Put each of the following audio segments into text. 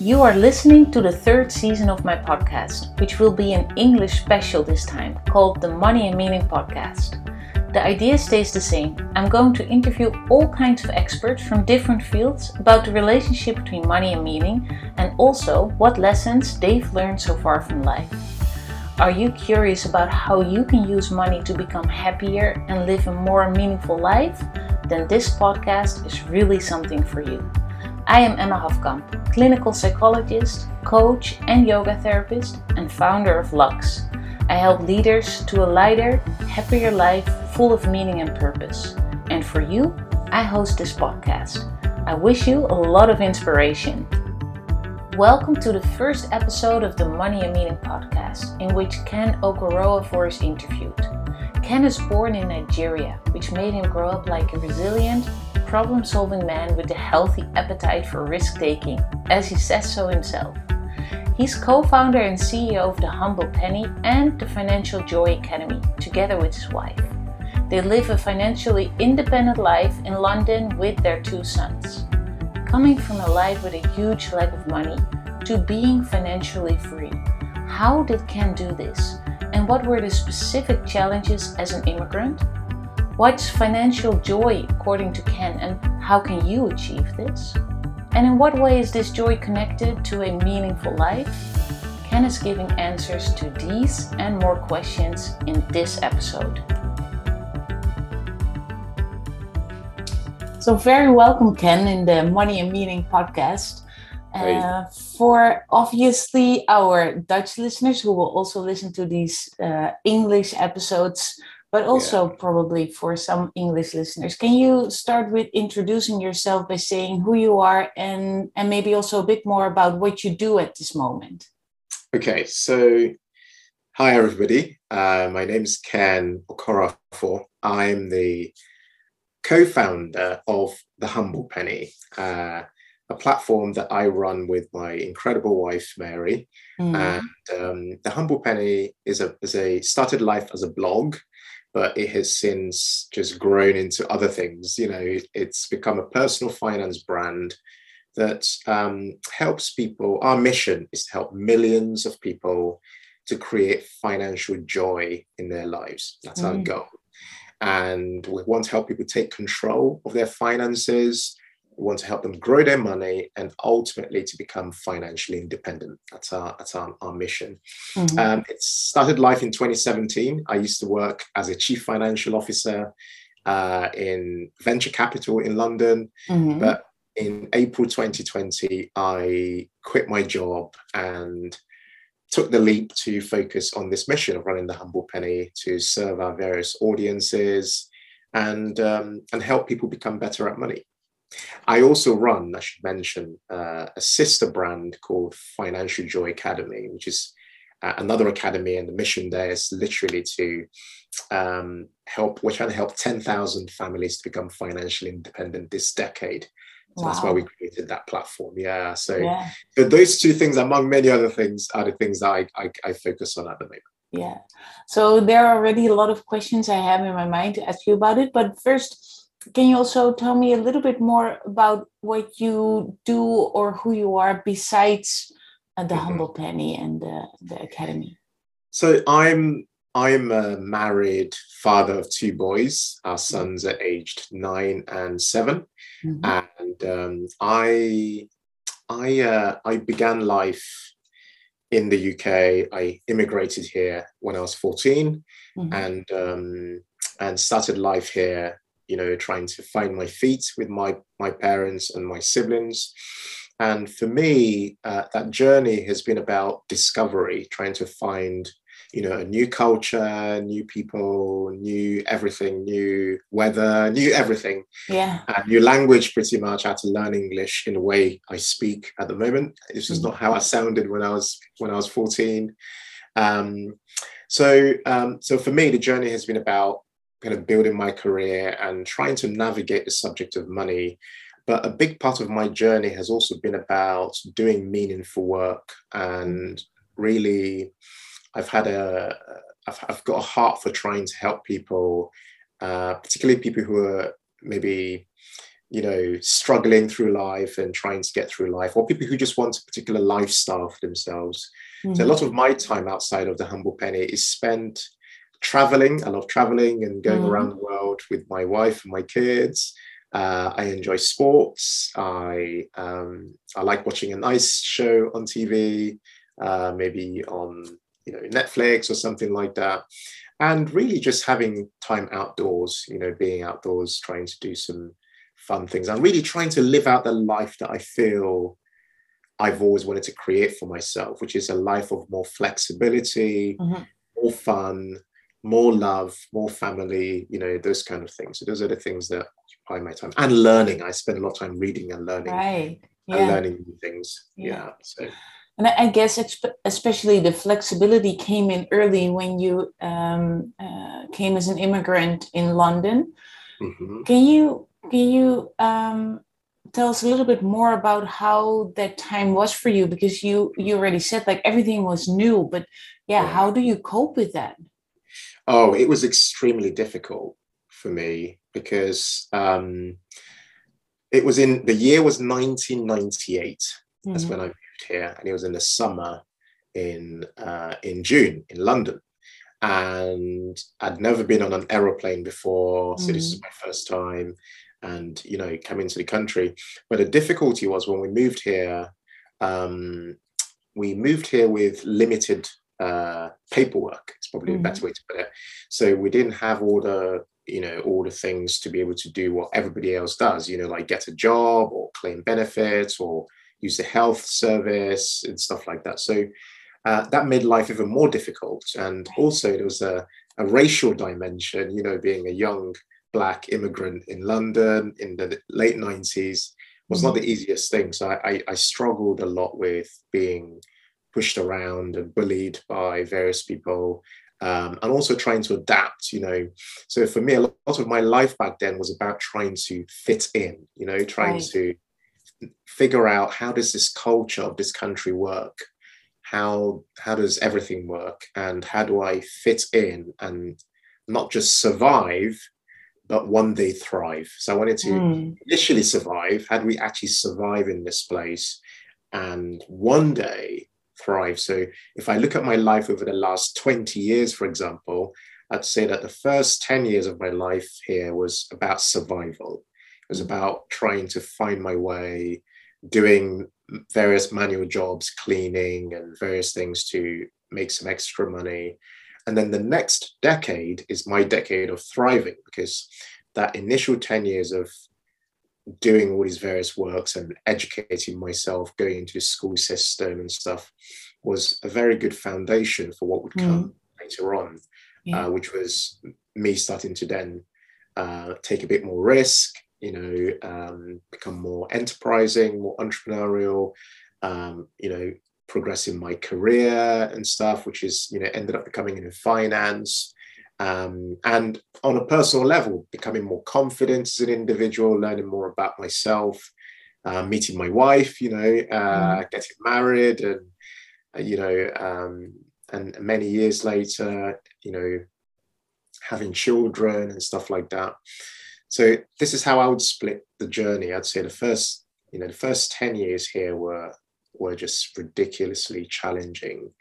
You are listening to the third season of my podcast, which will be an English special this time, called the Money and Meaning Podcast. The idea stays the same. I'm going to interview all kinds of experts from different fields about the relationship between money and meaning, and also what lessons they've learned so far from life. Are you curious about how you can use money to become happier and live a more meaningful life? Then this podcast is really something for you. I am Emma Hafkamp, clinical psychologist, coach, and yoga therapist, and founder of Lux. I help leaders to a lighter, happier life full of meaning and purpose. And for you, I host this podcast. I wish you a lot of inspiration. Welcome to the first episode of the Money and Meaning podcast, in which Ken Okoroafor is interviewed. Ken is born in Nigeria, which made him grow up like a resilient, problem solving man with a healthy appetite for risk taking, as he says so himself. He's co founder and CEO of The Humble Penny and the Financial Joy Academy, together with his wife. They live a financially independent life in London with their two sons. Coming from a life with a huge lack of money to being financially free. How did Ken do this? And what were the specific challenges as an immigrant? What's financial joy according to Ken, and how can you achieve this? And in what way is this joy connected to a meaningful life? Ken is giving answers to these and more questions in this episode. So, very welcome, Ken, in the Money and Meaning podcast. Uh, for obviously our Dutch listeners who will also listen to these uh, English episodes, but also yeah. probably for some English listeners. Can you start with introducing yourself by saying who you are and, and maybe also a bit more about what you do at this moment? Okay, so hi everybody. Uh, my name is Ken Okoroafor. I'm the co-founder of The Humble Penny, uh, a platform that I run with my incredible wife Mary. Mm. And um, The Humble Penny is a is a started life as a blog but it has since just grown into other things. You know, it's become a personal finance brand that um, helps people. Our mission is to help millions of people to create financial joy in their lives. That's mm. our goal. And we want to help people take control of their finances, we want to help them grow their money and ultimately to become financially independent. That's our that's our, our mission. Mm-hmm. Um, it started life in 2017. I used to work as a chief financial officer uh, in venture capital in London, mm-hmm. but in April 2020, I quit my job and took the leap to focus on this mission of running the Humble Penny to serve our various audiences and um, and help people become better at money. I also run, I should mention, uh, a sister brand called Financial Joy Academy, which is uh, another academy, and the mission there is literally to um, help. We're trying to help ten thousand families to become financially independent this decade. So wow. that's why we created that platform. Yeah. So, yeah. those two things, among many other things, are the things that I, I, I focus on at the moment. Yeah. So there are already a lot of questions I have in my mind to ask you about it. But first, can you also tell me a little bit more about what you do or who you are besides uh, the mm-hmm. humble penny and the, the academy so i'm i'm a married father of two boys our mm-hmm. sons are aged nine and 7 mm-hmm. and um, i i uh, i began life in the uk i immigrated here when i was 14 mm-hmm. and um, and started life here you know, trying to find my feet with my my parents and my siblings. And for me, uh, that journey has been about discovery, trying to find, you know, a new culture, new people, new everything, new weather, new everything. Yeah. Uh, new language, pretty much. I had to learn English in the way I speak at the moment. This is mm-hmm. not how I sounded when I was when I was 14. Um, so, um, so for me, the journey has been about kind of building my career and trying to navigate the subject of money. But a big part of my journey has also been about doing meaningful work and really, I've had a, I've, I've got a heart for trying to help people, uh, particularly people who are maybe you know, struggling through life and trying to get through life, or people who just want a particular lifestyle for themselves. Mm-hmm. So a lot of my time outside of the humble penny is spent traveling. I love traveling and going mm-hmm. around the world with my wife and my kids. Uh, I enjoy sports. I um, I like watching a nice show on TV, uh, maybe on you know Netflix or something like that, and really just having time outdoors. You know, being outdoors, trying to do some fun things. I'm really trying to live out the life that I feel I've always wanted to create for myself, which is a life of more flexibility, mm-hmm. more fun, more love, more family, you know, those kind of things. So those are the things that occupy my time. And learning. I spend a lot of time reading and learning. Right. Yeah. And learning new things. Yeah. yeah. So and I guess especially the flexibility came in early when you um, uh, came as an immigrant in London. Mm-hmm. Can you can you um, tell us a little bit more about how that time was for you? Because you you already said like everything was new, but yeah, yeah. how do you cope with that? Oh, it was extremely difficult for me because um, it was in the year was 1998. Mm-hmm. That's when I moved here, and it was in the summer in uh, in June in London and I'd never been on an aeroplane before, so mm. this is my first time and you know come into the country. But the difficulty was when we moved here. Um, we moved here with limited uh, paperwork. It's probably mm-hmm. a better way to put it. So we didn't have all the you know all the things to be able to do what everybody else does. You know, like get a job or claim benefits or use the health service and stuff like that. So uh, that made life even more difficult. And also there was a, a racial dimension. You know, being a young black immigrant in London in the late 90s was mm-hmm. not the easiest thing. So I, I, I, struggled a lot with being pushed around and bullied by various people. Um, and also trying to adapt, you know. So for me, a lot of my life back then was about trying to fit in, you know, trying right. to figure out how does this culture of this country work how how does everything work and how do i fit in and not just survive but one day thrive. So I wanted to mm. initially survive. How do we actually survive in this place and one day thrive? So if I look at my life over the last 20 years, for example, I'd say that the first 10 years of my life here was about survival. It was about trying to find my way, doing various manual jobs, cleaning and various things to make some extra money and then the next decade is my decade of thriving because that initial 10 years of doing all these various works and educating myself, going into the school system and stuff was a very good foundation for what would come mm. later on, yeah. uh, which was me starting to then uh, take a bit more risk, you know, um, become more enterprising, more entrepreneurial, um, you know, progressing my career and stuff, which is, you know, ended up becoming in finance. Um, and on a personal level, becoming more confident as an individual, learning more about myself, uh, meeting my wife, you know, uh, mm. getting married, and uh, you know, um, and many years later, you know, having children and stuff like that. So this is how I would split the journey. I'd say the first, you know, the first ten years here were were just ridiculously challenging.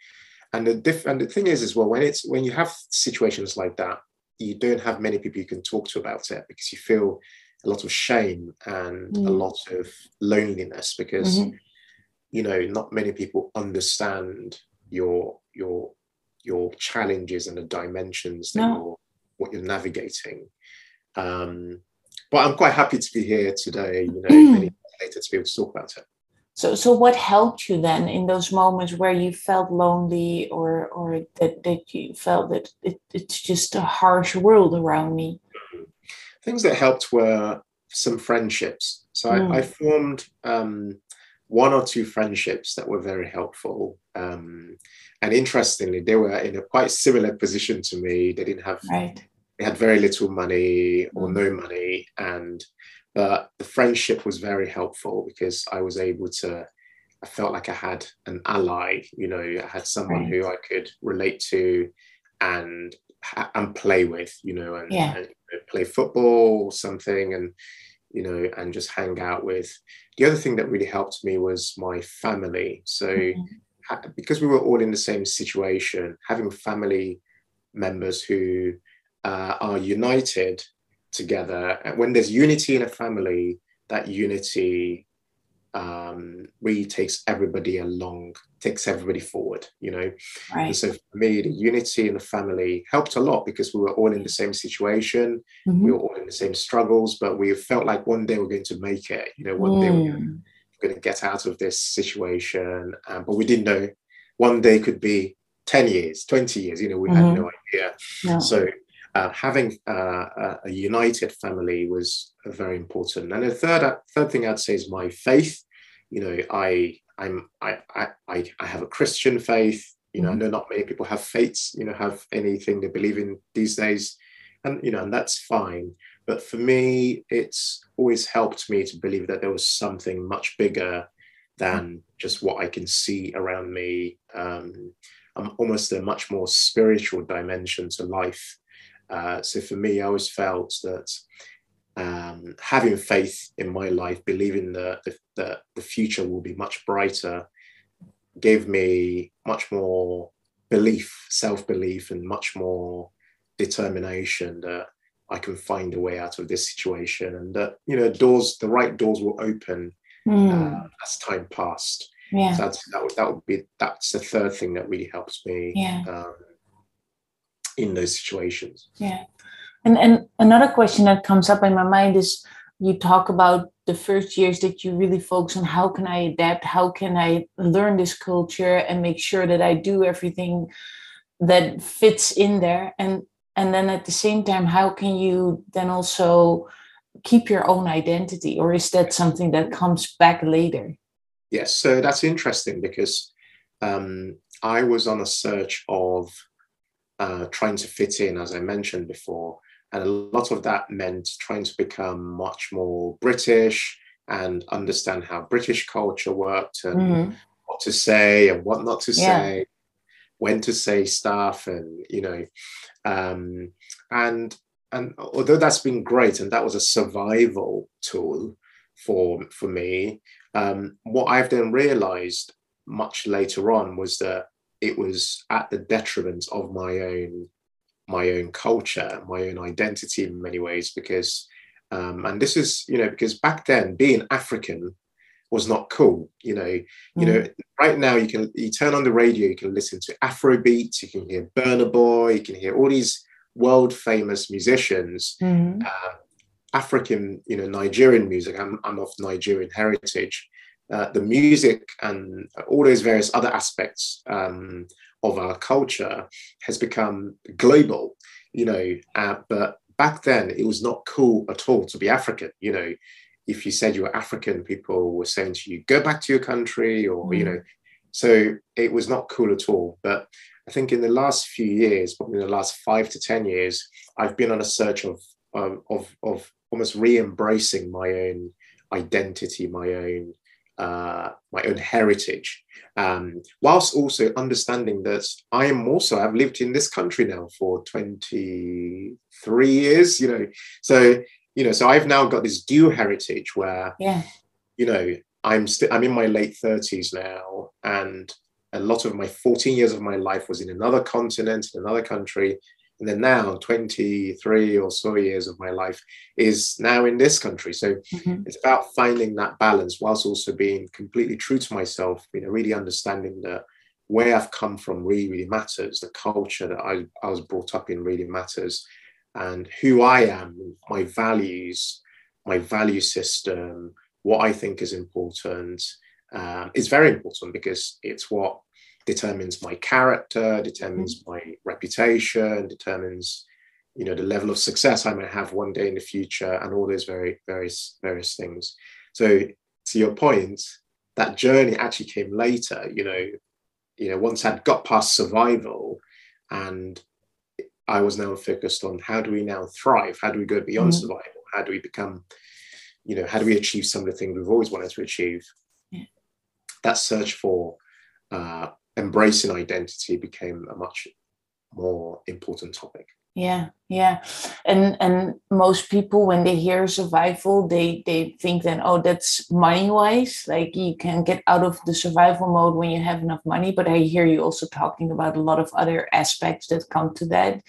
And the diff- and the thing is as well, when it's when you have situations like that, you don't have many people you can talk to about it because you feel a lot of shame and mm. a lot of loneliness because mm-hmm. you know not many people understand your your your challenges and the dimensions that no. you're what you're navigating. Um, but I'm quite happy to be here today, you know, many later to be able to talk about it. So, so what helped you then in those moments where you felt lonely or, or that, that you felt that it, it's just a harsh world around me? Things that helped were some friendships. So mm. I, I, formed um, one or two friendships that were very helpful. Um, and interestingly, they were in a quite similar position to me. They didn't have, right. they had very little money or mm. no money. And but the friendship was very helpful because I was able to, I felt like I had an ally, you know, I had someone right. who I could relate to and and play with, you know, and, yeah. and play football or something. And, you know, and just hang out with. The other thing that really helped me was my family. So, mm-hmm. because we were all in the same situation, having family members who uh, are united together, and when there's unity in a family, that unity um, really takes everybody along, takes everybody forward, you know. Right. And so for me, the unity in the family helped a lot because we were all in the same situation, mm-hmm. we were all in the same struggles, but we felt like one day we're going to make it, you know, one mm. day we're going to get out of this situation. Um, but we didn't know one day could be 10 years, 20 years, you know, we mm-hmm. had no idea. Yeah. So uh, having uh, a united family was very important. And the third uh, third thing I'd say is my faith. You know, I I'm I I I have a Christian faith. You know, mm-hmm. I know not many people have faiths. You know, have anything they believe in these days, and you know, and that's fine. But for me, it's always helped me to believe that there was something much bigger than just what I can see around me. Um, I'm almost a much more spiritual dimension to life uh, so for me, I always felt that um, having faith in my life, believing that the, that the future will be much brighter, gave me much more belief, self belief, and much more determination that I can find a way out of this situation, and that you know doors, the right doors will open mm. uh, as time passed. Yeah, so that's, that would that would be that's the third thing that really helps me. Yeah. Um, in those situations. Yeah. And and another question that comes up in my mind is you talk about the first years that you really focus on how can I adapt, how can I learn this culture and make sure that I do everything that fits in there and and then at the same time how can you then also keep your own identity or is that something that comes back later yes so that's interesting because um, i was on a search of uh, trying to fit in, as I mentioned before. And a lot of that meant trying to become much more British and understand how British culture worked and mm-hmm. what to say and what not to yeah. say, when to say stuff, and you know, um, and and although that's been great and that was a survival tool for for me, um, what I've then realised much later on was that it was at the detriment of my own my own culture, my own identity in many ways, because um, and this is you know because back then being African was not cool. You know, mm. you know, mm. right now you can you turn on the radio, you can listen to Afrobeat, you can hear Burna Boy, you can hear all these world famous musicians. Mm. Uh, African, you know, Nigerian music. I'm, I'm of Nigerian heritage, uh, the music and all those various other aspects um, of our culture has become global, you know. Uh, but back then, it was not cool at all to be African. You know, if you said you were African, people were saying to you, "Go back to your country," or mm. you know. So it was not cool at all. But I think in the last few years, probably in the last five to ten years, I've been on a search of of of, of almost re-embracing my own identity, my own uh, my own heritage, um, whilst also understanding that I am also I've lived in this country now for 23 years, you know, so you know, so I've now got this dual heritage where, yeah, you know, I'm still I'm in my late 30s now, and a lot of my 14 years of my life was in another continent, in another country, and then now 23 or so years of my life is now in this country. So mm-hmm. it's about finding that balance whilst also being completely true to myself you know really understanding that where i've come from really really matters. The culture that i, I was brought up in really matters. And who i am my values my value system what i think is important um, is very important because it's what determines my character, determines mm-hmm. my reputation, determines you know the level of success I might have one day in the future, and all those very various various things. So to your point, that journey actually came later. You know, you know once I'd got past survival, and I was now focused on how do we now thrive? How do we go beyond mm-hmm. survival? How do we become, you know, how do we achieve some of the things we've always wanted to achieve? Yeah. That search for uh, embracing identity became a much more important topic. yeah yeah. And and most people when they hear survival they they think then oh that's money wise like you can get out of the survival mode when you have enough money. But i hear you also talking about a lot of other aspects that come to that.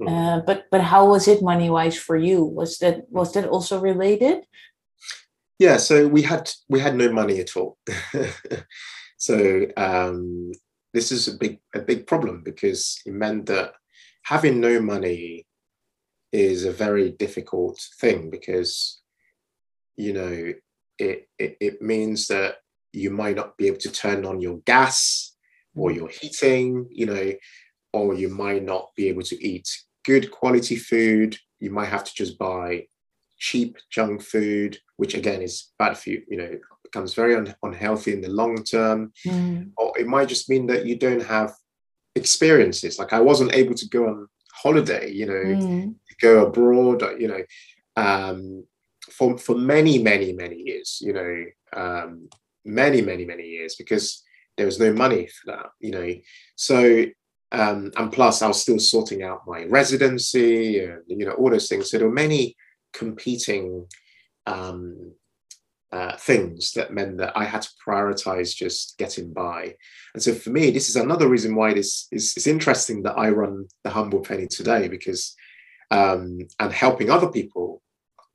Mm. uh, but but how was it money wise for you? Was that was that also related? Yeah so we had we had no money at all so um this is a big a big problem because it meant that having no money is a very difficult thing because you know it, it, it means that you might not be able to turn on your gas or your heating you know or you might not be able to eat good quality food. You might have to just buy cheap junk food which again is bad for you you know becomes very un- unhealthy in the long term mm. or it might just mean that you don't have experiences. Like I wasn't able to go on holiday, you know, mm. go abroad, you know, um, for for many, many, many years, you know, um, many, many, many years because there was no money for that, you know. So um, and plus I was still sorting out my residency and you know all those things. So there were many competing um, uh, things that meant that I had to prioritize just getting by. And so for me, this is another reason why this is it's interesting that I run the Humble Penny today because um, and helping other people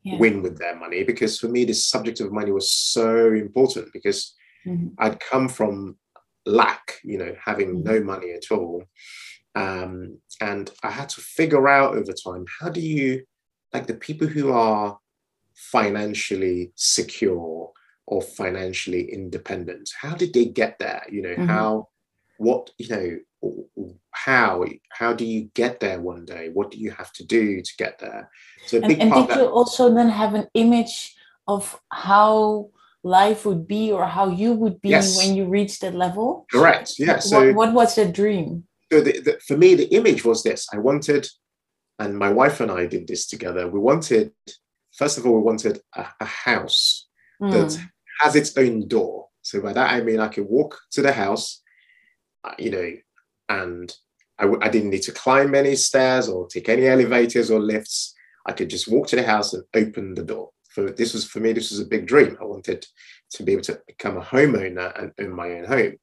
yeah. win with their money because for me this subject of money was so important because mm-hmm. I'd come from lack, you know, having mm-hmm. no money at all. Um, and I had to figure out over time how do you like the people who are financially secure or financially independent how did they get there? You know mm-hmm. how what you know how how do you get there one day? What do you have to do to get there? So and, and did that, you also then have an image of how life would be or how you would be yes. when you reach that level? Correct. Yeah what, so what, was the dream? So the, the, for me the image was this. I wanted and my wife and i did this together we wanted first of all, we wanted a, a house mm. that has its own door. So by that I mean I could walk to the house, uh, you know, and I w- I didn't need to climb any stairs or take any elevators or lifts. I could just walk to the house and open the door. For this was for me, this was a big dream. I wanted to be able to become a homeowner and own my own home.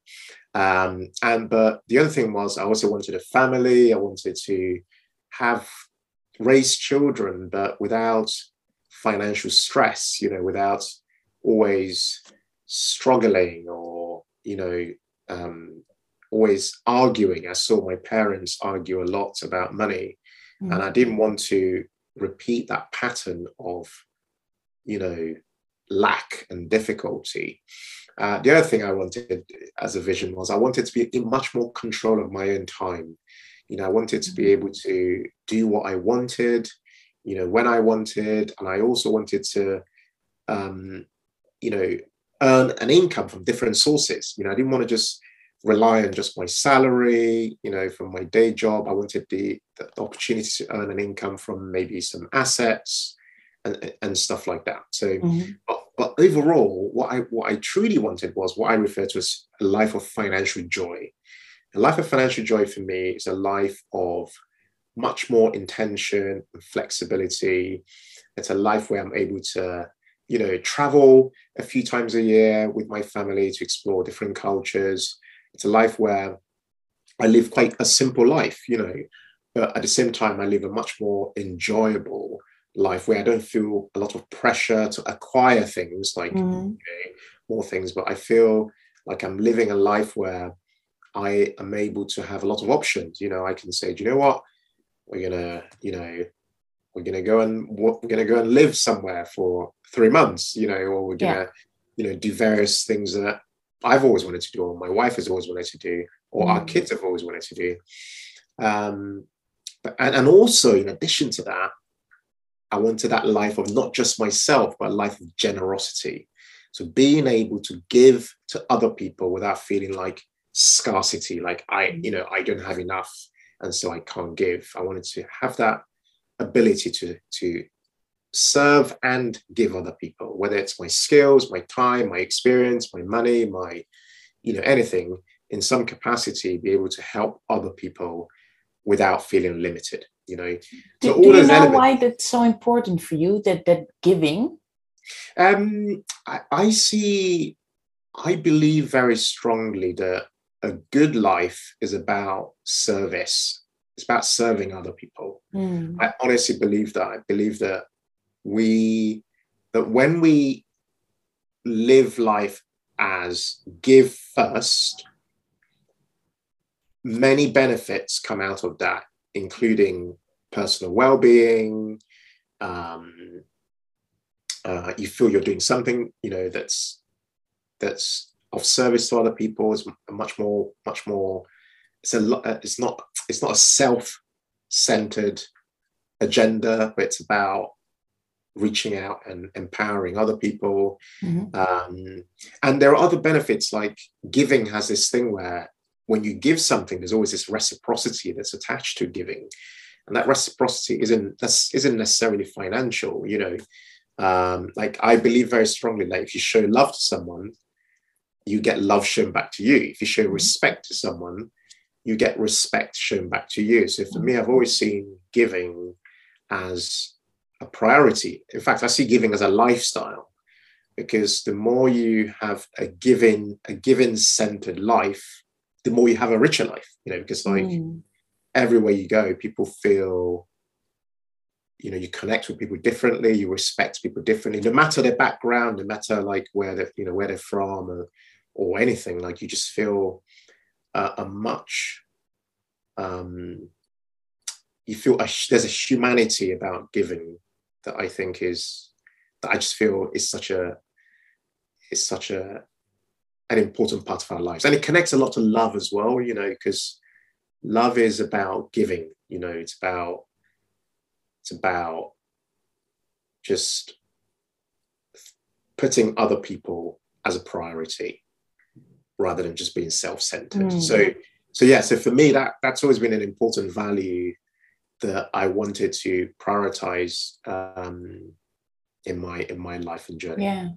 Um, and but the other thing was I also wanted a family. I wanted to have raised children, but without financial stress, you know, without always struggling or, you know, um, always arguing. I saw my parents argue a lot about money, mm. and I didn't want to repeat that pattern of, you know, lack and difficulty. Uh, the other thing I wanted as a vision was I wanted to be in much more control of my own time. You know, I wanted to be mm. able to do what I wanted, you know, when I wanted, and I also wanted to, um, you know, earn an income from different sources. You know, I didn't want to just rely on just my salary, you know, from my day job. I wanted the, the opportunity to earn an income from maybe some assets and, and stuff like that. So, mm-hmm. but, but overall, what I what I truly wanted was what I refer to as a life of financial joy. A life of financial joy for me is a life of much more intention and flexibility. It's a life where I'm able to, you know, travel a few times a year with my family to explore different cultures. It's a life where I live quite a simple life, you know, but at the same time, I live a much more enjoyable life where I don't feel a lot of pressure to acquire things like mm-hmm. you know, more things, but I feel like I'm living a life where I am able to have a lot of options. You know, I can say, do you know what? we're gonna you know we're gonna go and we're gonna go and live somewhere for three months you know or we're gonna yeah. you know do various things that i've always wanted to do or my wife has always wanted to do or mm. our kids have always wanted to do um but, and, and also in addition to that i wanted that life of not just myself but a life of generosity so being able to give to other people without feeling like scarcity like i mm. you know i don't have enough and so I can't give. I wanted to have that ability to to serve and give other people, whether it's my skills, my time, my experience, my money, my you know anything in some capacity, be able to help other people without feeling limited. you know do, so do you know elements, why that's so important for you that that giving um I, I see i believe very strongly that a good life is about service. It's about serving other people. Mm. i honestly believe that. I believe that we that when we live life as give first many benefits come out of that including personal well-being um, uh, you feel you're doing something you know that's that's of service to other people is much more much more it's a lot uh, it's not it's not a self-centered agenda but it's about reaching out and empowering other people. Mm-hmm. um, and there are other benefits like giving has this thing where when you give something there's always this reciprocity that's attached to giving. And that reciprocity isn't that's isn't necessarily financial you know. Um, like i believe very strongly that if you show love to someone you get love shown back to you. If you show respect to someone, you get respect shown back to you. So for me, I've always seen giving as a priority. In fact, I see giving as a lifestyle because the more you have a given, a given centered life, the more you have a richer life. You know, because like mm. everywhere you go, people feel you know you connect with people differently you respect people differently no matter their background no matter like where they're you know where they're from or or anything like you just feel a, a much um, you feel a, there's a humanity about giving that I think is that I just feel is such a is such a an important part of our lives. And it connects a lot to love as well you know because love is about giving you know it's about it's about just putting other people as a priority rather than just being self-centered. Mm. So so yeah, so for me that that's always been an important value that I wanted to prioritize um, in my in my life and journey. Yeah,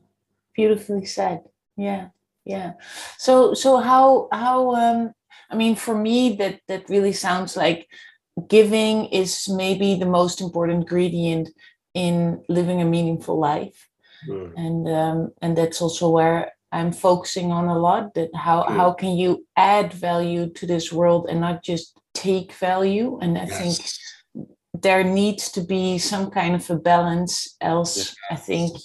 beautifully said. Yeah, yeah. So so how how um, I mean for me that that really sounds like giving is maybe the most important ingredient in living a meaningful life. Mm. And um, and that's also where I'm focusing on a lot that how yeah. how can you add value to this world and not just take value and I yes. think there needs to be some kind of a balance else yes. I think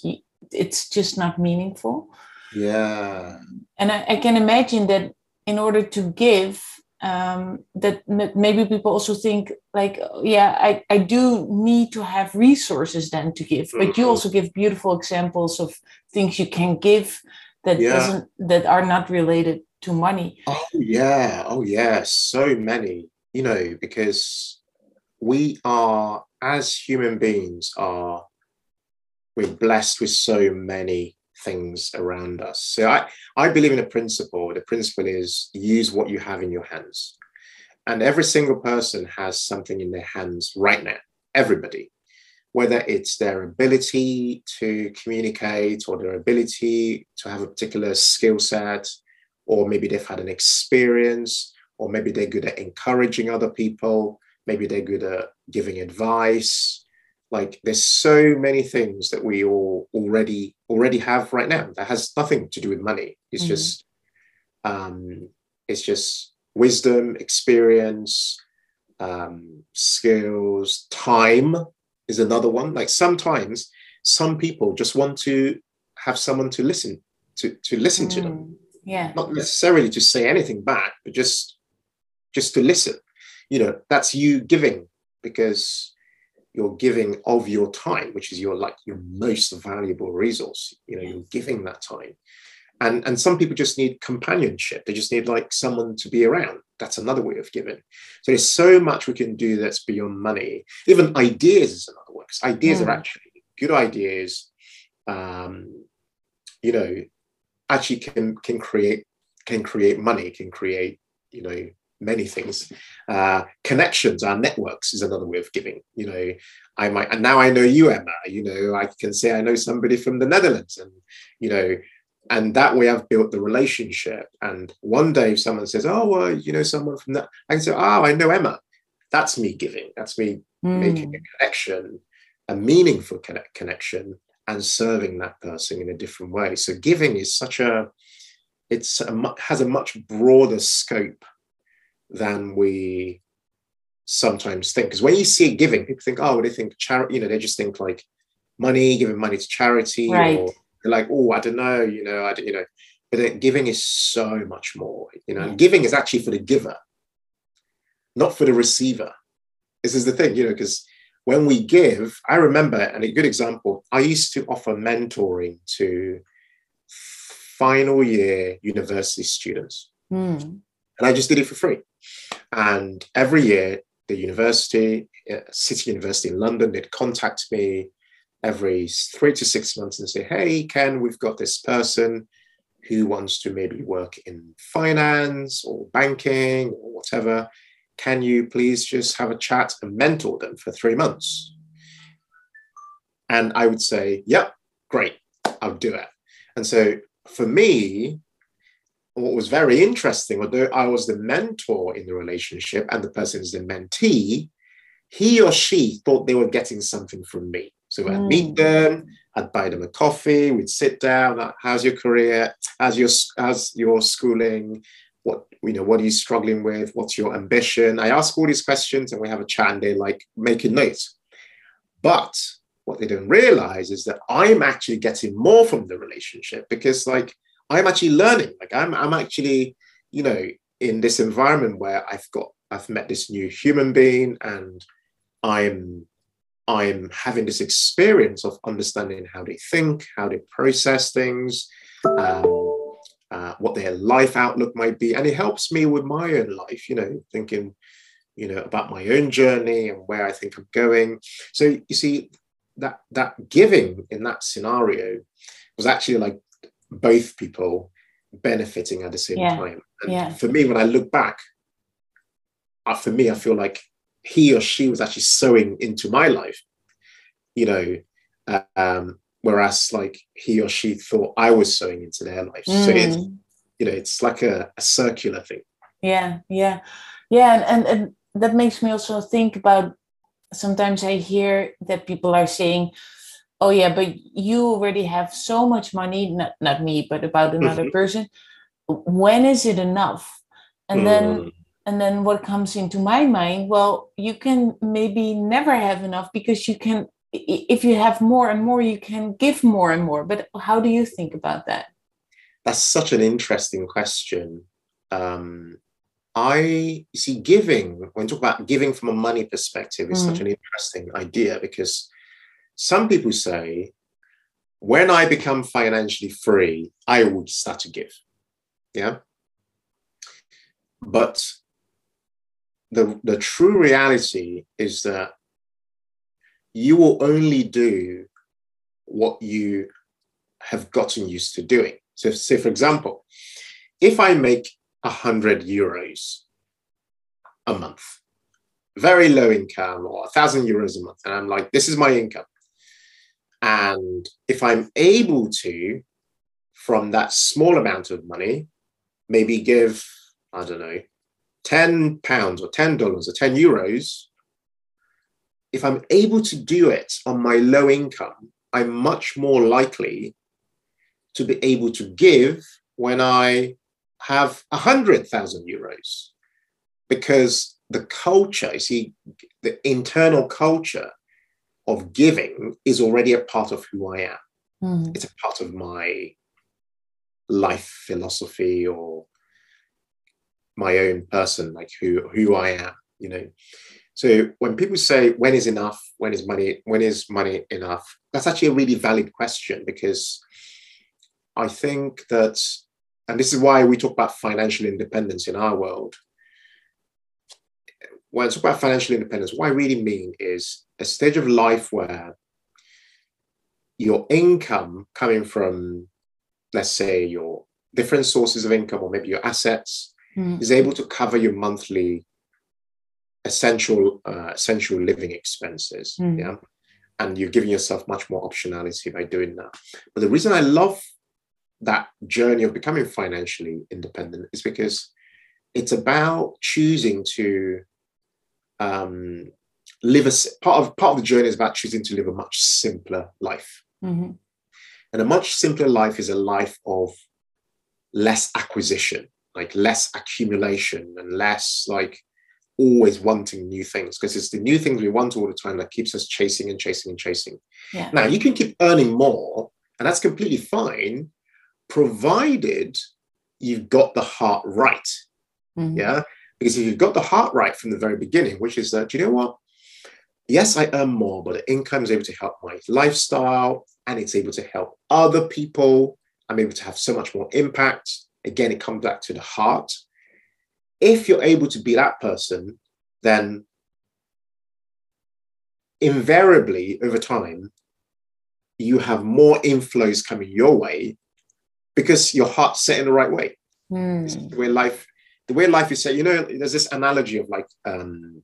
it's just not meaningful yeah and I, I can imagine that in order to give um, that maybe people also think like yeah I, I do need to have resources then to give but you mm-hmm. also give beautiful examples of things you can give that yeah. doesn't that are not related to money. Oh yeah. Oh yeah. So many you know because we are as human beings are we're blessed with so many things around us. So i i believe in a principle. The principle is use what you have in your hands. And every single person has something in their hands right now. Everybody whether it's their ability to communicate or their ability to have a particular skill set, or maybe they've had an experience, or maybe they're good at encouraging other people, maybe they're good at giving advice. Like there's so many things that we all already already have right now that has nothing to do with money. It's mm-hmm. just um, it's just wisdom, experience, um, skills, time is another one. Like sometimes some people just want to have someone to listen to to listen mm, to them. Mm, yeah. Not necessarily to say anything back, but just just to listen. You know, that's you giving because you're giving of your time, which is your like your most valuable resource. You know, you're giving that time and and some people just need companionship they just need like someone to be around that's another way of giving. So there's so much we can do that's beyond money. Even ideas is another one because ideas mm. are actually good ideas um you know actually can can create can create money can create you know many things. Uh connections our networks is another way of giving you know. I might and now i know you emma you know i can say i know somebody from the netherlands and you know and that way I've built the relationship. And one day, if someone says, "Oh, well, you know someone from that," I can say, "Oh, I know Emma," that's me giving. That's me Mm. making a connection, a meaningful connect, connection, and serving that person in a different way. So giving is such a, it's a, has a much broader scope than we sometimes think. Because when you see giving, people think, oh, they think charity. You know, they just think like money, giving money to charity, Right. or they're like, oh, I don't know, you know, I you know. But giving is so much more. You know, and giving is actually for the giver, not for the receiver. This is the thing, you know, because when we give, I remember, and a good example, I used to offer mentoring to final year university students Mm. and I just did it for free. And every year, the university, uh, City University in London, they'd contact me every three to six months and say, "Hey, Ken, we've got this person who wants to maybe work in finance or banking or whatever. Can you please just have a chat and mentor them for three months?" And I would say, "Yep, great, I'll do it." And so for me, what was very interesting, although I was the mentor in the relationship and the person is the mentee, he or she thought they were getting something from me. So I'd meet Mm. them, I'd buy them a coffee, we'd sit down. How's your career? How's your how's your schooling? What you know? What are you struggling with? What's your ambition? I ask all these questions, and we have a chat, and they're like making notes. But what they don't realize is that I'm actually getting more from the relationship because, like, I'm actually learning. Like I'm I'm actually, you know, in this environment where I've got I've met this new human being and I'm I'm having this experience of understanding how they think, how they process things, um, uh, what their life outlook might be, and it helps me with my own life. You know, thinking, you know, about my own journey and where I think I'm going. So you see, that that giving in that scenario was actually like both people benefiting at the same Yeah, time. And yeah. for me, when I look back, uh, for me, I feel like he or she was actually sowing into my life, you know, um, whereas like he or she thought I was sowing into their life. So it's, Mm. you know, it's like a, a circular thing. Yeah, yeah, yeah, and, and and that makes me also think about. Sometimes I hear that people are saying, "Oh yeah, but you already have so much money." Not not me, but about another Mhm. person. When is it enough? And then Mm, and then what comes into my mind? Well, you can maybe never have enough because you can. If you have more and more, you can give more and more. But how do you think about that? that's such an interesting question. Um, I see giving when you talk about giving from a money perspective is such Mm. an interesting idea because some people say when I become financially free, I would start to give. Yeah. But the, the true reality is that you will only do what you have gotten used to doing. So, say, for example, if I make 100 euros a month, very low income or 1,000 euros a month, and I'm like, this is my income. And if I'm able to, from that small amount of money, maybe give, I don't know, 10 pounds or $10 or 10 euros, if I'm able to do it on my low income, I'm much more likely to be able to give when I have 100,000 euros. Because the culture, you see, the internal culture of giving is already a part of who I am. Mm. It's a part of my life philosophy or my own person, like who, who I am, you know. So when people say when is enough, when is money, when is money enough, that's actually a really valid question because I think that, and this is why we talk about financial independence in our world. When I talk about financial independence, what I really mean is a stage of life where your income coming from, let's say, your different sources of income or maybe your assets Mm. is able to cover your monthly essential uh, essential living expenses. Mm. Yeah. And you're giving yourself much more optionality by doing that. But the reason I love that journey of becoming financially independent is because it's about choosing to um, live a part of part of the journey is about choosing to live a much simpler life. Mm-hmm. And a much simpler life is a life of less acquisition, like less accumulation and less like always wanting new things because it's the new things we want all the time that keeps us chasing and chasing and chasing. Yeah. Now you can keep earning more, and that's completely fine, provided you've got the heart right. Mhm. Yeah. Because if you've got the heart right from the very beginning, which is that, you know what? Yes, I earn more, but the income is able to help my lifestyle and it's able to help other people. I'm able to have so much more impact. Again, it comes back to the heart. If you're able to be that person, then invariably over time, you have more inflows coming your way because your heart's set in the right way Mm. the way life the way life is set you know there's this analogy of like um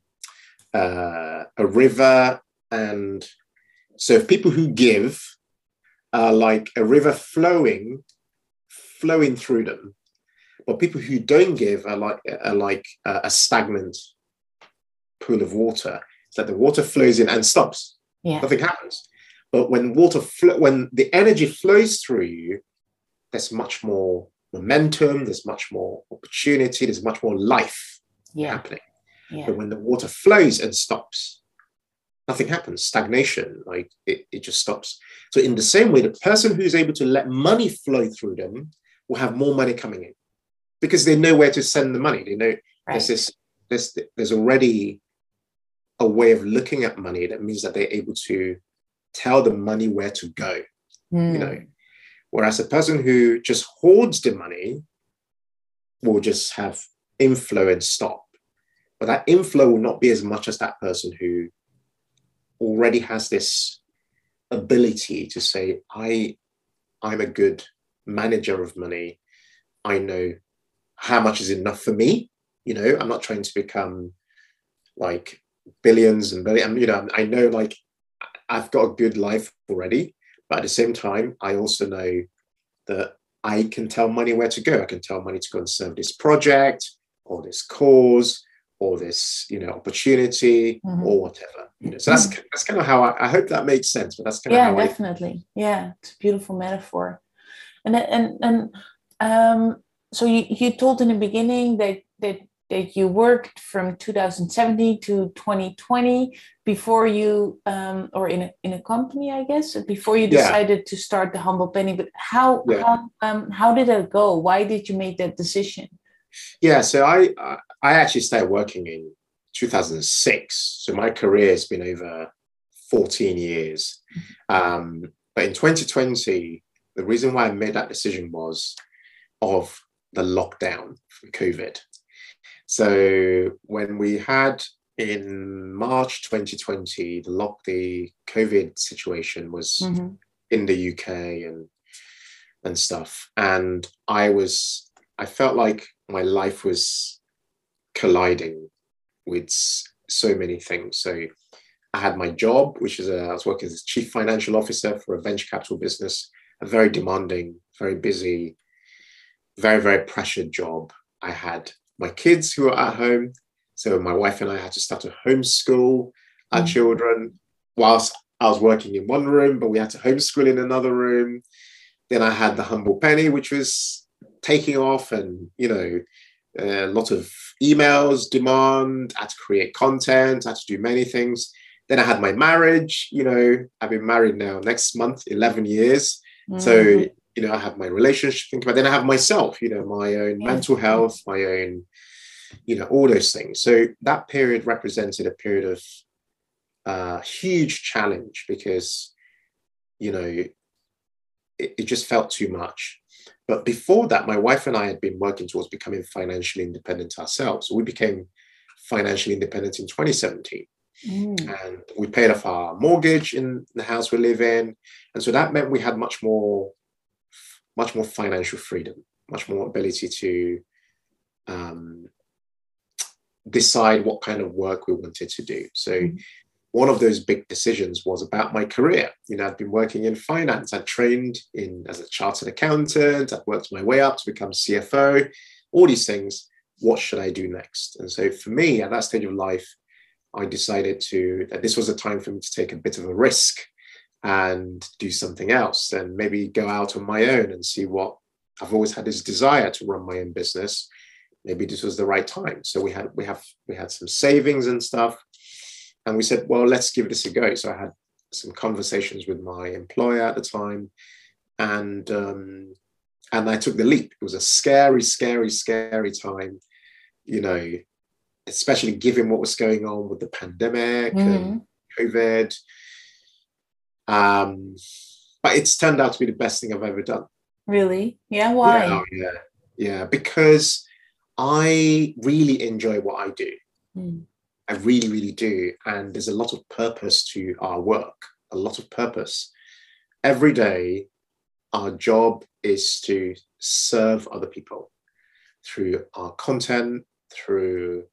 uh a river and so if people who give are like a river flowing flowing through them. But people who don't give are like are like a, a stagnant pool of water. It's like the water flows in and stops. Yeah. nothing happens. But when water flo- when the energy flows through you there's much more momentum there's much more opportunity there's much more life Yeah. happening. Yeah. but when the water flows and stops nothing happens. Stagnation like it, it just stops. So in the same way the person who's able to let money flow through them will have more money coming in because they know where to send the money they know Right. there's this there's there's already a way of looking at money that means that they're able to tell the money where to go Mm. you know whereas a person who just hoards the money will just have inflow and stop but that inflow will not be as much as that person who already has this ability to say i i'm a good manager of money i know how much is enough for me you know i'm not trying to become like billions and billion you know i know like i've got a good life already but at the same time, I also know that I can tell money where to go. I can tell money to go and serve this project or this cause or this, you know, opportunity Mhm. or whatever. You know, so that's that's kind of how I, I hope that makes sense. But that's kind of yeah how I definitely yeah it's a beautiful metaphor and and and um so you, you told in the beginning that that that you worked from 2017 to 2020 before you um or in a in a company i guess before you Yeah. decided to start the humble penny but how Yeah. how um how did it go why did you make that decision Yeah, so I I- I actually started working in 2006. So my career has been over 14 years. Um, but in 2020, the reason why I made that decision was of the lockdown from COVID. So when we had in March 2020, the lock the COVID situation was Mhm. in the UK and and stuff. And I was I felt like my life was colliding with so many things. So I had my job, which is a, I was working as chief financial officer for a venture capital business, a very demanding, very busy, very, very pressured job. I had my kids who were at home. So my wife and I had to start to homeschool our Mm. children whilst I was working in one room, but we had to homeschool in another room. Then I had the humble penny, which was taking off and, you know, a lot of emails, demand, I had to create content, I had to do many things. Then I had my marriage, you know, I've been married now next month, 11 years. So, Mhm. you know, I have my relationship, think about, then I have myself, you know, my own mental health, my own, you know, all those things. So that period represented a period of uh, huge challenge because, you know, it, it just felt too much. But before that, my wife and I had been working towards becoming financially independent ourselves. We became financially independent in 2017 Mm. and we paid off our mortgage in the house we live in. And so that meant we had much more much more financial freedom much more ability to um, decide what kind of work we wanted to do. So Mhm. one of those big decisions was about my career. You know i'd been working in finance. I'd trained in as a chartered accountant. I'd worked my way up to become cfo all these things. What should i do next? And so for me at that stage of life I decided to that this was a time for me to take a bit of a risk and do something else and maybe go out on my own and see what I've always had this desire to run my own business. Maybe this was the right time. So we had we have we had some savings and stuff. And we said, well, let's give this a go. So I had some conversations with my employer at the time. And um, and I took the leap. It was a scary, scary, scary time, you know, especially given what was going on with the pandemic mm-hmm. and COVID. Um, but it's turned out to be the best thing I've ever done. Really? Yeah. Why? Yeah, yeah, yeah. Because I really enjoy what I do. Mm. I really, really do. And there's a lot of purpose to our work, a lot of purpose. Every day, our job is to serve other people through our content, through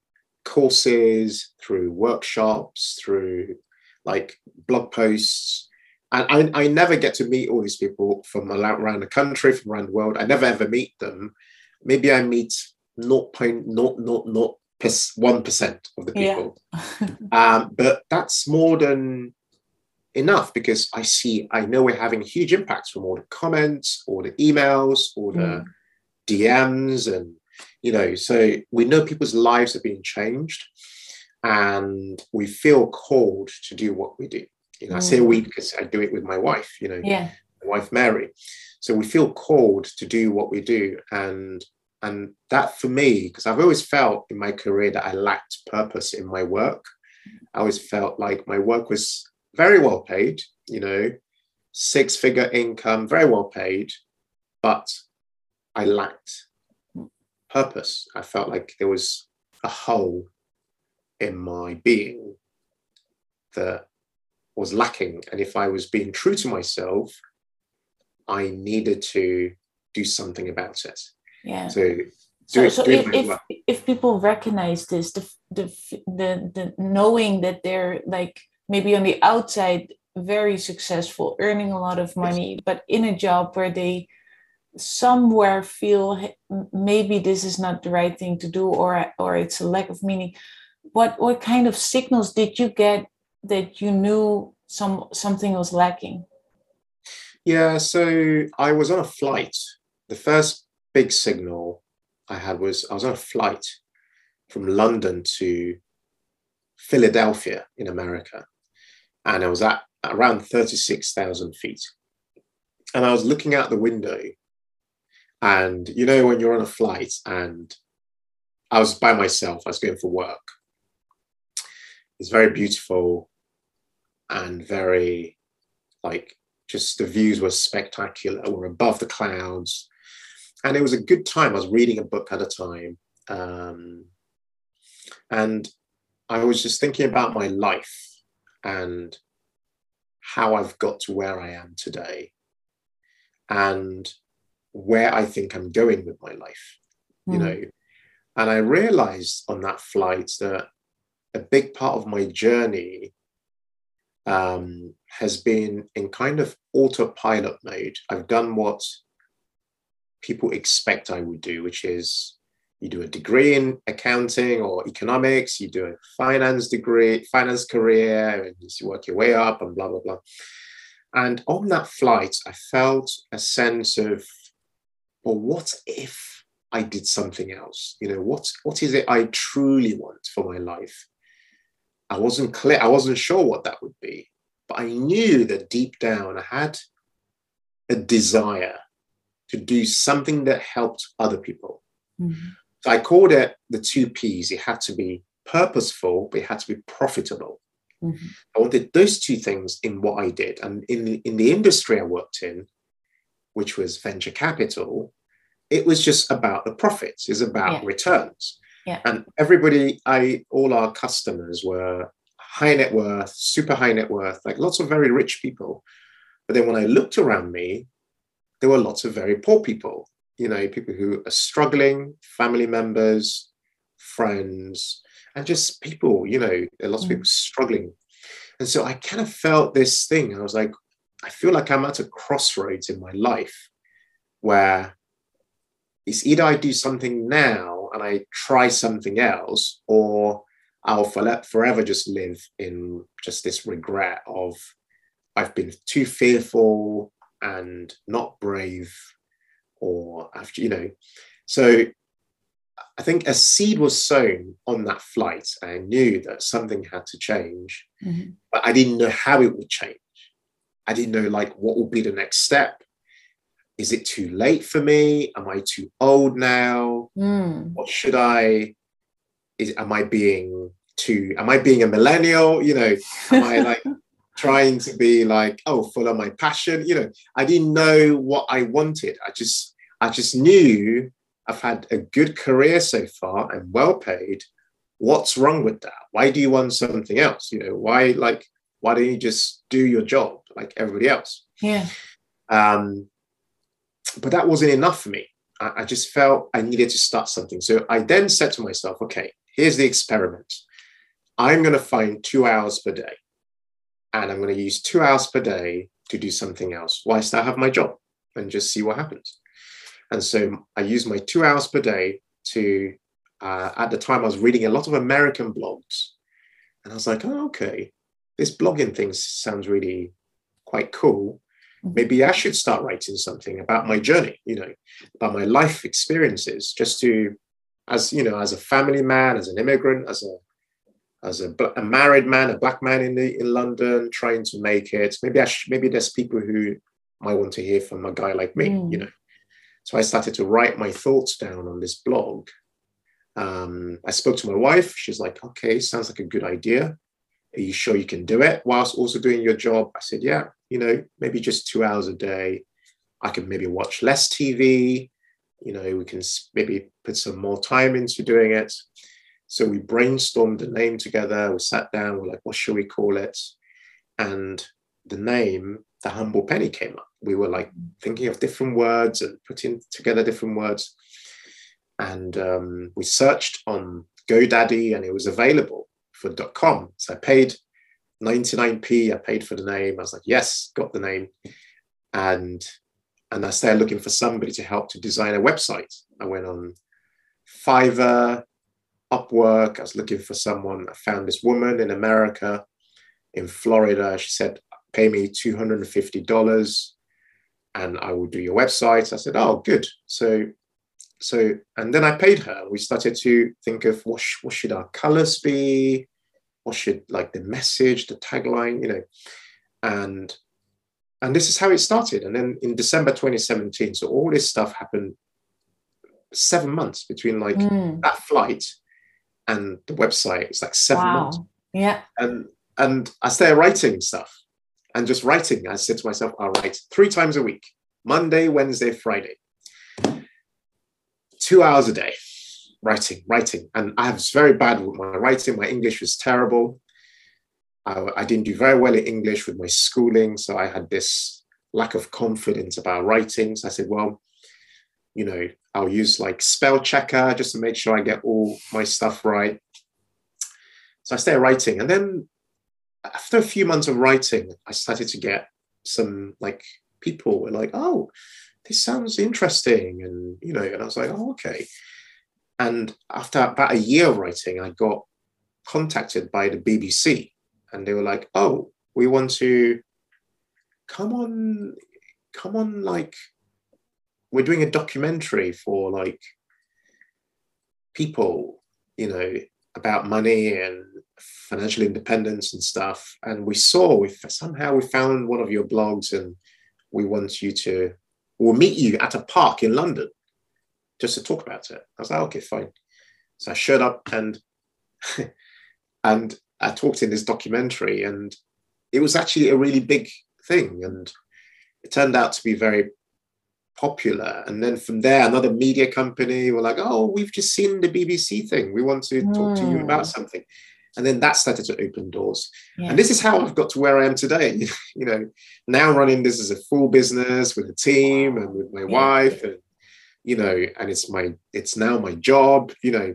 courses, through workshops, through like blog posts. And I, I never get to meet all these people from around the country, from around the world. I never ever meet them. Maybe I meet 0.001% of the people. Yeah. um, but that's more than enough because I see, I know we're having huge impacts from all the comments, all the emails, all the mm. DMs, and you know, so we know people's lives have been changed, and we feel called to do what we do. You know, mm. I say we because I do it with my wife. You know, yeah, my wife Mary. So we feel called to do what we do, and and that for me, because I've always felt in my career that I lacked purpose in my work. I always felt like my work was very well paid, you know, six figure income, very well paid, but I lacked purpose. I felt like there was a hole in my being that was lacking. And if I was being true to myself, I needed to do something about it. Yeah. So so, so if, if, if people recognize this the, the the the knowing that they're like maybe on the outside very successful, earning a lot of money, but in a job where they somewhere feel maybe this is not the right thing to do or or it's a lack of meaning. What what kind of signals did you get that you knew some something was lacking? Yeah so i was on a flight. The first big signal i had was i was on a flight from london to philadelphia in america and I was at around 36,000 feet. And I was looking out the window, and you know, when you're on a flight, and I was by myself, I was going for work. It's very beautiful and very like just the views were spectacular, We're above the clouds. And it was a good time. I was reading a book at a time. Um, and I was just thinking about my life and how I've got to where I am today and where I think I'm going with my life, mm. you hmm. know. And I realized on that flight that a big part of my journey um, has been in kind of autopilot mode. I've done what people expect I would do, which is you do a degree in accounting or economics, you do a finance degree, finance career, and you work your way up and blah, blah, blah. And on that flight, I felt a sense of, well, what if I did something else? You know, what, what is it I truly want for my life? I wasn't clear, I wasn't sure what that would be, but I knew that deep down I had a desire to do something that helped other people. Mm-hmm. So I called it the two P's. It had to be purposeful, but it had to be profitable. Mm-hmm. I wanted those two things in what I did. And in the, in the industry I worked in, which was venture capital, it was just about the profits, it's about yeah. returns. Yeah. And everybody, I all our customers were high net worth, super high net worth, like lots of very rich people. But then when I looked around me, there were lots of very poor people you know, people who are struggling, family members, friends, and just people, you know, lots of mm. people struggling. And so I kind of felt this thing. I was like, I feel like I'm at a crossroads in my life where it's either I do something now and I try something else, or I'll forever just live in just this regret of I've been too fearful and not brave, or after, you know. So I think a seed was sown on that flight. I knew that something had to change, mm-hmm. but I didn't know how it would change. I didn't know like what will be the next step. Is it too late for me? Am I too old now? Mm. What should I? Is am I being too? Am I being a millennial? You know, am I like trying to be like oh follow my passion? You know, I didn't know what I wanted. I just I just knew I've had a good career so far and well paid. What's wrong with that? Why do you want something else? You know, why like why don't you just do your job like everybody else? Yeah. Um, but that wasn't enough for me. I, I just felt I needed to start something. So I then said to myself, okay, here's the experiment. I'm going to find two hours per day, and I'm going to use two hours per day to do something else whilst I have my job and just see what happens. And so I used my two hours per day to, uh, at the time, I was reading a lot of American blogs. And I was like, oh, okay, this blogging thing sounds really quite cool. Mm-hmm. Maybe I should start writing something about my journey, you know, about my life experiences, just to, as you know, as a family man, as an immigrant, as a as a, a married man, a black man in the in London, trying to make it. Maybe I sh- maybe there's people who might want to hear from a guy like me, mm. you know. So I started to write my thoughts down on this blog. Um, I spoke to my wife. She's like, okay, sounds like a good idea. Are you sure you can do it whilst also doing your job? I said, yeah, you know, maybe just two hours a day. I can maybe watch less TV. You know, we can maybe put some more time into doing it. So we brainstormed the name together. We sat down. We're like, what should we call it? And the name, the humble penny, came up we were like thinking of different words and putting together different words. And um, we searched on GoDaddy and it was available for .com. So I paid 99p. I paid for the name. I was like, yes, got the name. And and I started looking for somebody to help to design a website. I went on Fiverr, Upwork. I was looking for someone. I found this woman in America, in Florida. She said, pay me $250 and I will do your website. I said, oh, good. So, so, and then I paid her. We started to think of what, sh- what should our colors be? What should like the message, the tagline, you know, and and this is how it started. And then in December 2017, so all this stuff happened seven months between like mm. that flight and the website. It's like seven wow. months. Yeah. And and I started writing stuff and just writing. I said to myself, I'll write three times a week Monday, Wednesday, Friday. Two hours a day, writing, writing. And I was very bad with my writing. My English was terrible. I, I didn't do very well in English with my schooling. So I had this lack of confidence about writing. So I said, well, you know, I'll use like spell checker just to make sure I get all my stuff right. So I started writing. And then after a few months of writing, I started to get some like people were like, oh, this sounds interesting. And, you know, and I was like, oh, okay. And after about a year of writing, I got contacted by the BBC and they were like, oh, we want to come on, come on, like, we're doing a documentary for like people, you know, about money and financial independence and stuff. And we saw we somehow we found one of your blogs and we want you to we'll meet you at a park in London just to talk about it. I was like, okay, fine. So I showed up and and I talked in this documentary and it was actually a really big thing and it turned out to be very popular. And then from there, another media company were like, oh, we've just seen the BBC thing. We want to talk to you about hmm. something. And then that started to open doors. Yeah. And this is how I've got to where I am today. you know, now running this as a full business with a team and with my yeah. wife and you know, and it's my it's now my job, you know.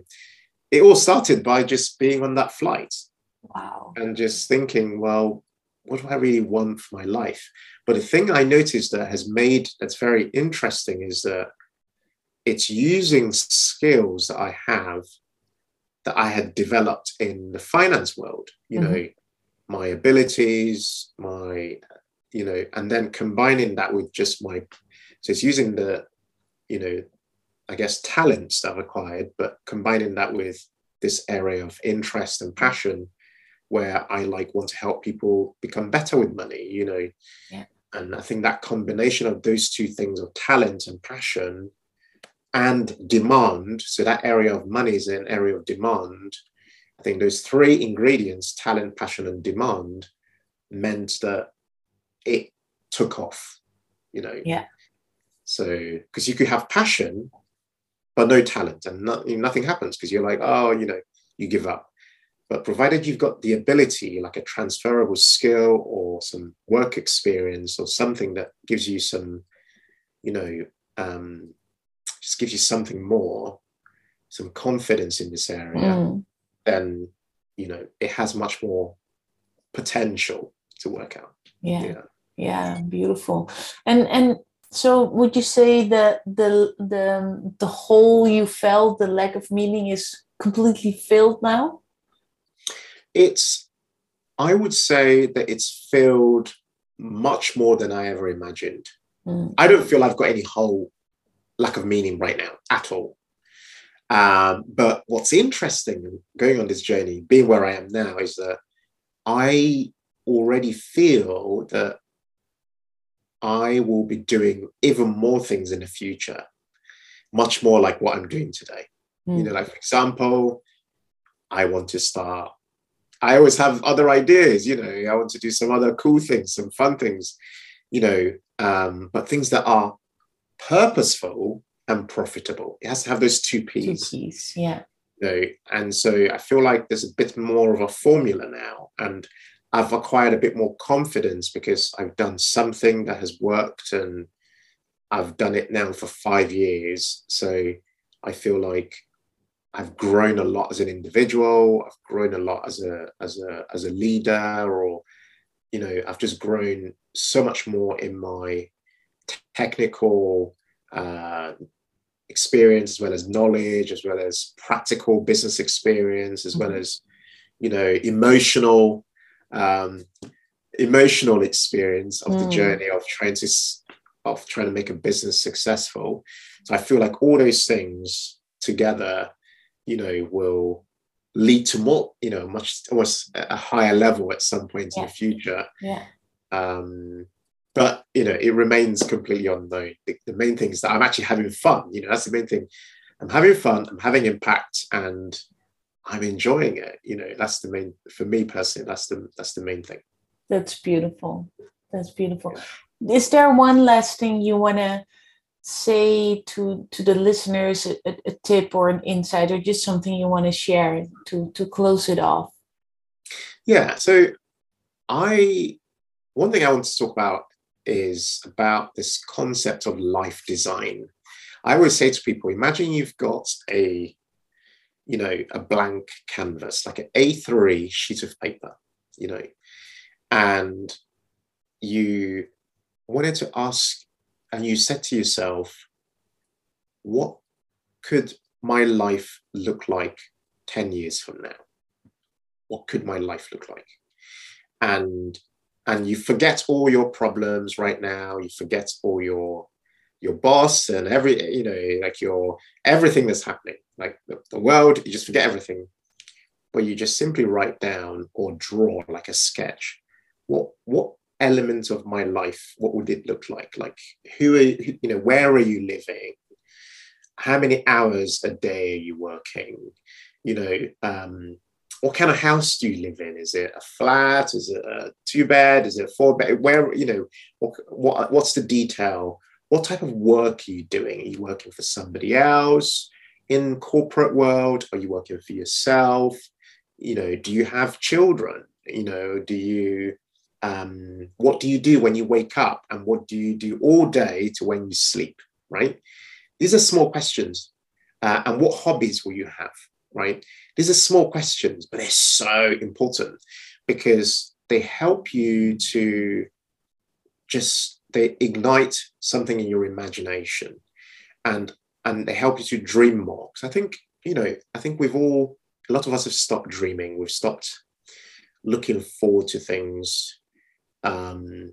It all started by just being on that flight. Wow. And just thinking, well, what do I really want for my life? But the thing I noticed that has made that's very interesting is that it's using skills that I have that I had developed in the finance world, you mm-hmm. know, my abilities, my, you know, and then combining that with just my, so it's using the, you know, I guess talents that I've acquired, but combining that with this area of interest and passion where I like want to help people become better with money, you know. Yeah. And I think that combination of those two things of talent and passion and demand, so that area of money is an area of demand. I think those three ingredients, talent, passion, and demand, meant that it took off, you know. Yeah. So, because you could have passion, but no talent, and no, nothing happens because you're like, oh, you know, you give up. But provided you've got the ability, like a transferable skill or some work experience or something that gives you some, you know, um, just gives you something more, some confidence in this area, mm. then, you know, it has much more potential to work out. Yeah. Yeah, yeah beautiful. And, and, so would you say that the the the hole you felt the lack of meaning is completely filled now it's, I would say that it's filled much more than I ever imagined. Mm. I don't feel I've got any hole lack of meaning right now at all. Um, but what's interesting going on this journey, being where I am now, is that I already feel that I will be doing even more things in the future, much more like what I'm doing today. Mm. You know, like for example, I want to start I always have other ideas, you know, I want to do some other cool things, some fun things, you know, um, but things that are purposeful and profitable. It has to have those two P's. Two P's, yeah. You know, and so I feel like there's a bit more of a formula now. And I've acquired a bit more confidence because I've done something that has worked and I've done it now for five years. So I feel like I've grown a lot as an individual. I've grown a lot as a as a as a leader, or you know, I've just grown so much more in my technical uh, experience, as well as knowledge, as well as practical business experience, as well mm-hmm. as you know, emotional um, emotional experience of mm. the journey of trying to of trying to make a business successful. So I feel like all those things together you know, will lead to more, you know, much almost a higher level at some point yeah. in the future. Yeah. Um, but you know, it remains completely unknown. The, the, main thing is that I'm actually having fun. You know, that's the main thing. I'm having fun. I'm having impact, and I'm enjoying it. You know, that's the main for me personally. That's the that's the main thing. That's beautiful. That's beautiful. Yeah. Is there one last thing you want to say to to the listeners a, a, tip or an insight or just something you want to share to to close it off yeah so i one thing i want to talk about is about this concept of life design i always say to people imagine you've got a you know a blank canvas like an a3 sheet of paper you know and you wanted to ask and you said to yourself, what could my life look like 10 years from now? What could my life look like? And and you forget all your problems right now, you forget all your your boss and every you know like your everything that's happening like the, the world you just forget everything but you just simply write down or draw like a sketch what what element of my life, what would it look like? Like, who are you know, where are you living? How many hours a day are you working? You know, um, what kind of house do you live in? Is it a flat? Is it a two bed? Is it a four bed? Where, you know, what, what, what's the detail? What type of work are you doing? Are you working for somebody else in corporate world? Are you working for yourself? You know, do you have children? You know, do you um, what do you do when you wake up and what do you do all day to when you sleep right these are small questions uh, and what hobbies will you have right these are small questions but they're so important because they help you to just they ignite something in your imagination and and they help you to dream more because i think you know i think we've all a lot of us have stopped dreaming. We've stopped looking forward to things um,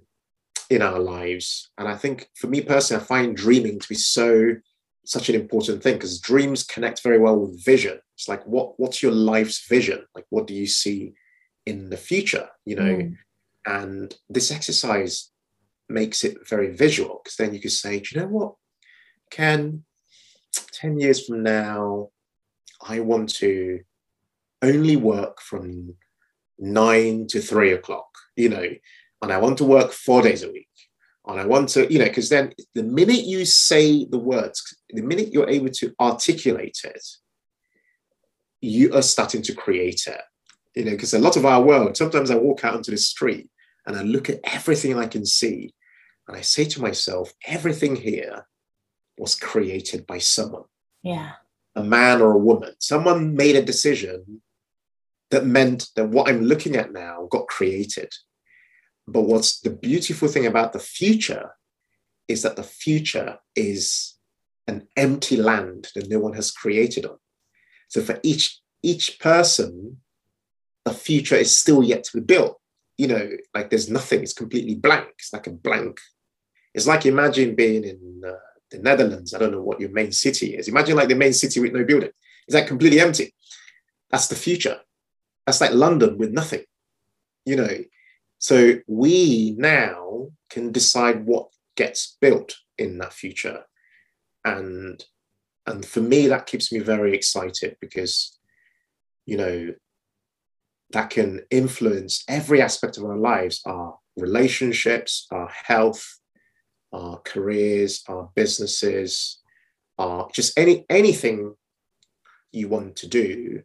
in our lives. And I think for me personally, I find dreaming to be so such an important thing because dreams connect very well with vision. It's like what what's your life's vision? Like what do you see in the future? You know, mm. and this exercise makes it very visual because then you could say, do you know what? Can 10 years from now, I want to only work from nine to three o'clock, you know, and I want to work four days a week. And I want to, you know, because then the minute you say the words, the minute you're able to articulate it, you are starting to create it. You know, because a lot of our world, sometimes I walk out onto the street and I look at everything I can see and I say to myself, everything here was created by someone. Yeah. A man or a woman. Someone made a decision that meant that what I'm looking at now got created. But what's the beautiful thing about the future is that the future is an empty land that no one has created on. So for each each person, the future is still yet to be built. You know, like there's nothing, it's completely blank. It's like a blank. It's like imagine being in uh, the Netherlands. I don't know what your main city is. Imagine like the main city with no building. Is that completely empty? That's the future. That's like London with nothing, you know. So we now can decide what gets built in that future. And and for me, that keeps me very excited because, you know, that can influence every aspect of our lives, our relationships, our health, our careers, our businesses, our just any anything you want to do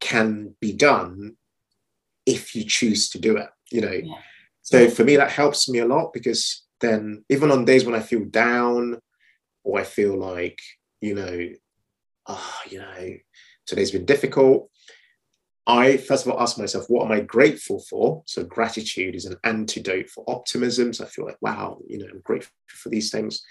can be done if you choose to do it you know yeah. so for me that helps me a lot because then even on days when i feel down or i feel like you know ah oh, you know today's been difficult. I first of all ask myself what am i grateful for? So gratitude is an antidote for optimism. So i feel like wow you know i'm grateful for these things.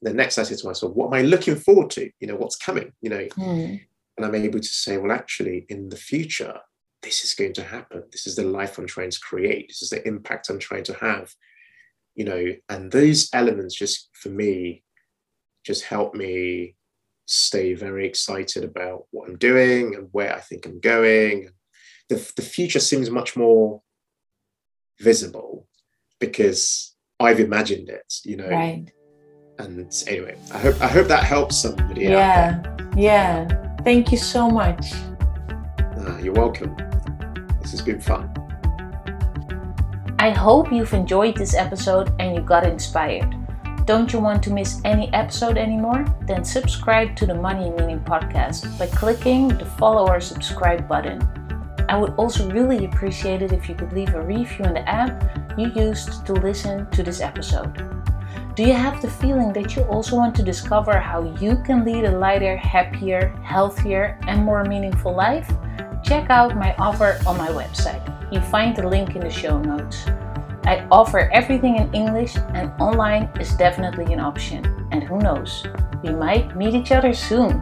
And then next i say to myself what am i looking forward to? You know what's coming you know? Mm and I'm able to say, well, actually, in the future, this is going to happen. This is the life I'm trying to create. This is the impact I'm trying to have. You know, and those elements just for me just help me stay very excited about what I'm doing and where I think I'm going. The, the future seems much more visible because I've imagined it, you know. Right. And anyway, I hope I hope that helps somebody. Yeah. Yeah. Thank you so much. Uh, you're welcome. This has been fun. I hope you've enjoyed this episode and you got inspired. Don't you want to miss any episode anymore? Then subscribe to the Money Meaning podcast by clicking the follow or subscribe button. I would also really appreciate it if you could leave a review in the app you used to listen to this episode. Do you have the feeling that you also want to discover how you can lead a lighter, happier, healthier, and more meaningful life? Check out my offer on my website. You find the link in the show notes. I offer everything in English, and online is definitely an option. And who knows, we might meet each other soon.